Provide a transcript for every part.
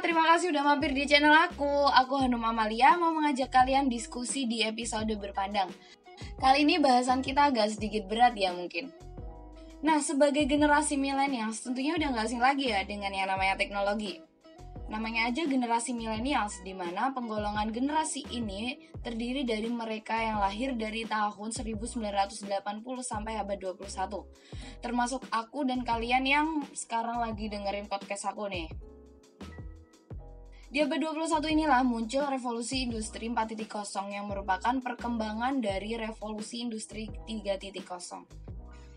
terima kasih udah mampir di channel aku. Aku Hanum Amalia mau mengajak kalian diskusi di episode berpandang. Kali ini bahasan kita agak sedikit berat ya mungkin. Nah, sebagai generasi milenials tentunya udah gak asing lagi ya dengan yang namanya teknologi. Namanya aja generasi milenials, di mana penggolongan generasi ini terdiri dari mereka yang lahir dari tahun 1980 sampai abad 21. Termasuk aku dan kalian yang sekarang lagi dengerin podcast aku nih. Di abad 21 inilah muncul revolusi industri 4.0 yang merupakan perkembangan dari revolusi industri 3.0.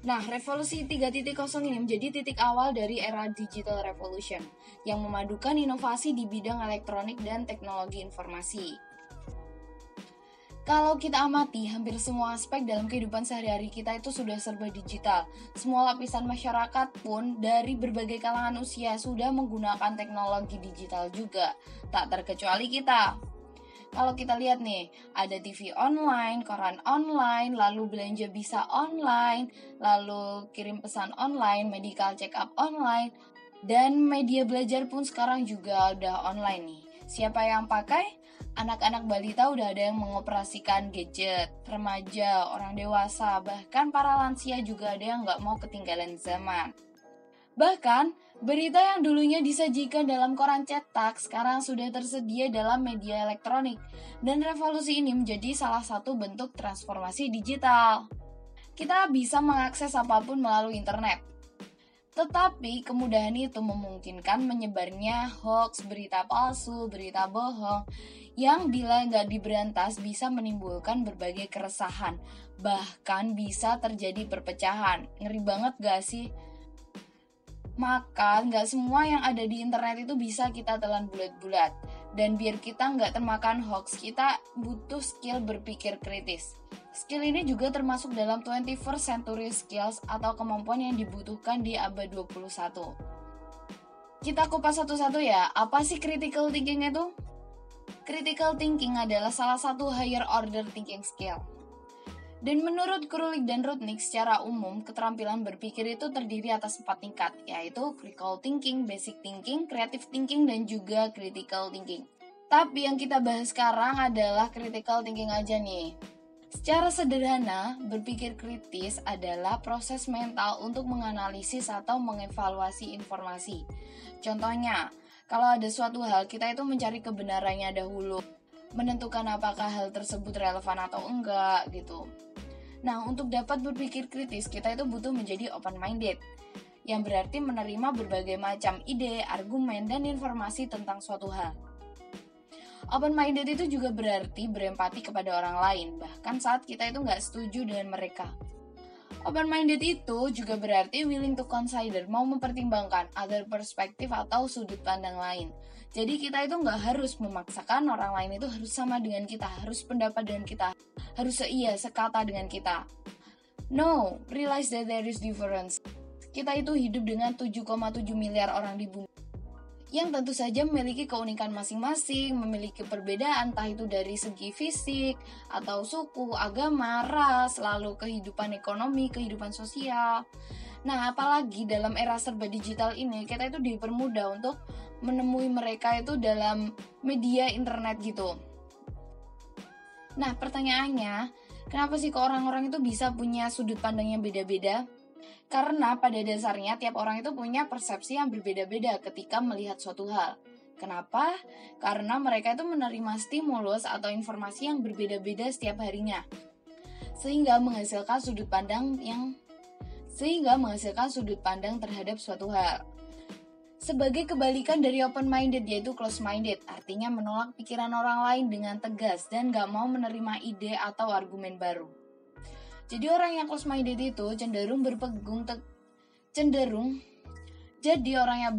Nah, revolusi 3.0 ini menjadi titik awal dari era digital revolution yang memadukan inovasi di bidang elektronik dan teknologi informasi. Kalau kita amati, hampir semua aspek dalam kehidupan sehari-hari kita itu sudah serba digital. Semua lapisan masyarakat pun dari berbagai kalangan usia sudah menggunakan teknologi digital juga. Tak terkecuali kita. Kalau kita lihat nih, ada TV online, koran online, lalu belanja bisa online, lalu kirim pesan online, medical check up online, dan media belajar pun sekarang juga udah online nih. Siapa yang pakai? Anak-anak balita udah ada yang mengoperasikan gadget, remaja, orang dewasa, bahkan para lansia juga ada yang nggak mau ketinggalan zaman. Bahkan, berita yang dulunya disajikan dalam koran cetak sekarang sudah tersedia dalam media elektronik, dan revolusi ini menjadi salah satu bentuk transformasi digital. Kita bisa mengakses apa pun melalui internet, tetapi kemudahan itu memungkinkan menyebarnya hoax, berita palsu, berita bohong, yang bila nggak diberantas bisa menimbulkan berbagai keresahan, bahkan bisa terjadi perpecahan. Ngeri banget gak sih? Maka nggak semua yang ada di internet itu bisa kita telan bulat-bulat. Dan biar kita nggak termakan hoax, kita butuh skill berpikir kritis. Skill ini juga termasuk dalam 21st century skills atau kemampuan yang dibutuhkan di abad 21. Kita kupas satu-satu ya, apa sih critical thinking itu? Critical thinking adalah salah satu higher order thinking skill dan menurut Krulik dan Rudnick secara umum, keterampilan berpikir itu terdiri atas empat tingkat, yaitu critical thinking, basic thinking, creative thinking, dan juga critical thinking. Tapi yang kita bahas sekarang adalah critical thinking aja nih. Secara sederhana, berpikir kritis adalah proses mental untuk menganalisis atau mengevaluasi informasi. Contohnya, kalau ada suatu hal, kita itu mencari kebenarannya dahulu, menentukan apakah hal tersebut relevan atau enggak gitu. Nah, untuk dapat berpikir kritis, kita itu butuh menjadi open-minded, yang berarti menerima berbagai macam ide, argumen, dan informasi tentang suatu hal. Open-minded itu juga berarti berempati kepada orang lain, bahkan saat kita itu nggak setuju dengan mereka. Open-minded itu juga berarti willing to consider, mau mempertimbangkan other perspektif atau sudut pandang lain. Jadi kita itu nggak harus memaksakan orang lain itu harus sama dengan kita, harus pendapat dengan kita, harus seia, sekata dengan kita. No, realize that there is difference. Kita itu hidup dengan 7,7 miliar orang di bumi yang tentu saja memiliki keunikan masing-masing, memiliki perbedaan entah itu dari segi fisik atau suku, agama, ras, lalu kehidupan ekonomi, kehidupan sosial. Nah, apalagi dalam era serba digital ini, kita itu dipermudah untuk menemui mereka itu dalam media internet gitu. Nah, pertanyaannya, kenapa sih kok orang-orang itu bisa punya sudut pandang yang beda-beda? Karena pada dasarnya tiap orang itu punya persepsi yang berbeda-beda ketika melihat suatu hal. Kenapa? Karena mereka itu menerima stimulus atau informasi yang berbeda-beda setiap harinya. Sehingga menghasilkan sudut pandang yang sehingga menghasilkan sudut pandang terhadap suatu hal sebagai kebalikan dari open-minded yaitu close-minded, artinya menolak pikiran orang lain dengan tegas dan gak mau menerima ide atau argumen baru. Jadi orang yang close-minded itu cenderung berpegung te cenderung jadi orang yang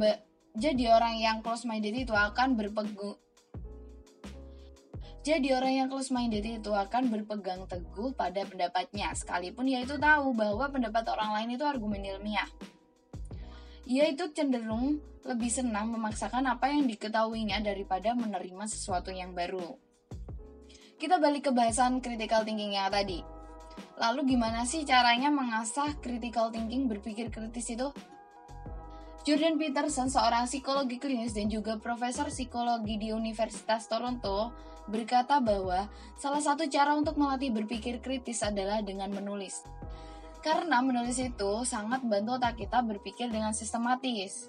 jadi orang yang close-minded itu akan berpegung jadi orang yang close-minded itu akan berpegang teguh pada pendapatnya, sekalipun ia itu tahu bahwa pendapat orang lain itu argumen ilmiah. Ia itu cenderung lebih senang memaksakan apa yang diketahuinya daripada menerima sesuatu yang baru. Kita balik ke bahasan critical thinking yang tadi. Lalu gimana sih caranya mengasah critical thinking berpikir kritis itu? Jordan Peterson, seorang psikologi klinis dan juga profesor psikologi di Universitas Toronto, berkata bahwa salah satu cara untuk melatih berpikir kritis adalah dengan menulis. Karena menulis itu sangat bantu otak kita berpikir dengan sistematis.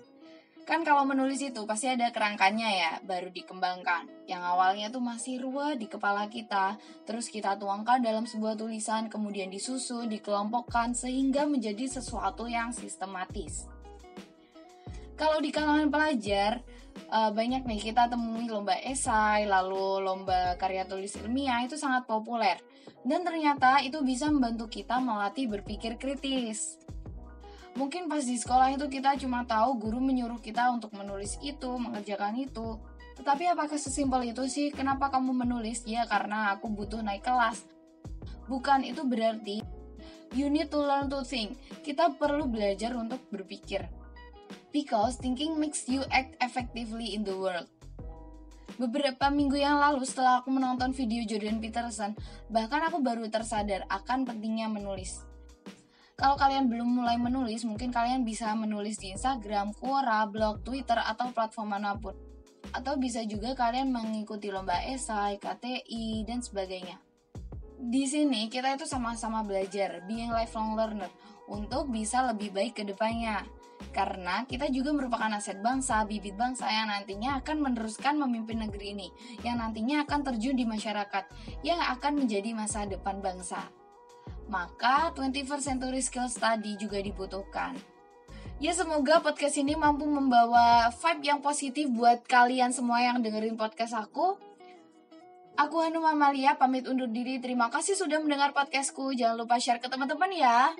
Kan kalau menulis itu pasti ada kerangkanya ya, baru dikembangkan. Yang awalnya tuh masih ruwet di kepala kita, terus kita tuangkan dalam sebuah tulisan, kemudian disusun, dikelompokkan, sehingga menjadi sesuatu yang sistematis. Kalau di kalangan pelajar, uh, banyak nih kita temui lomba esai, lalu lomba karya tulis ilmiah itu sangat populer. Dan ternyata itu bisa membantu kita melatih berpikir kritis. Mungkin pas di sekolah itu kita cuma tahu guru menyuruh kita untuk menulis itu, mengerjakan itu. Tetapi apakah sesimpel itu sih? Kenapa kamu menulis? Ya karena aku butuh naik kelas. Bukan itu berarti you need to learn to think. Kita perlu belajar untuk berpikir because thinking makes you act effectively in the world. Beberapa minggu yang lalu setelah aku menonton video Jordan Peterson, bahkan aku baru tersadar akan pentingnya menulis. Kalau kalian belum mulai menulis, mungkin kalian bisa menulis di Instagram, Quora, blog, Twitter, atau platform mana pun. Atau bisa juga kalian mengikuti lomba esai, KTI, dan sebagainya. Di sini kita itu sama-sama belajar, being lifelong learner, untuk bisa lebih baik ke depannya. Karena kita juga merupakan aset bangsa, bibit bangsa yang nantinya akan meneruskan memimpin negeri ini, yang nantinya akan terjun di masyarakat, yang akan menjadi masa depan bangsa. Maka 21st Century Skill Study juga dibutuhkan. Ya semoga podcast ini mampu membawa vibe yang positif buat kalian semua yang dengerin podcast aku. Aku Hanum Amalia pamit undur diri. Terima kasih sudah mendengar podcastku. Jangan lupa share ke teman-teman ya.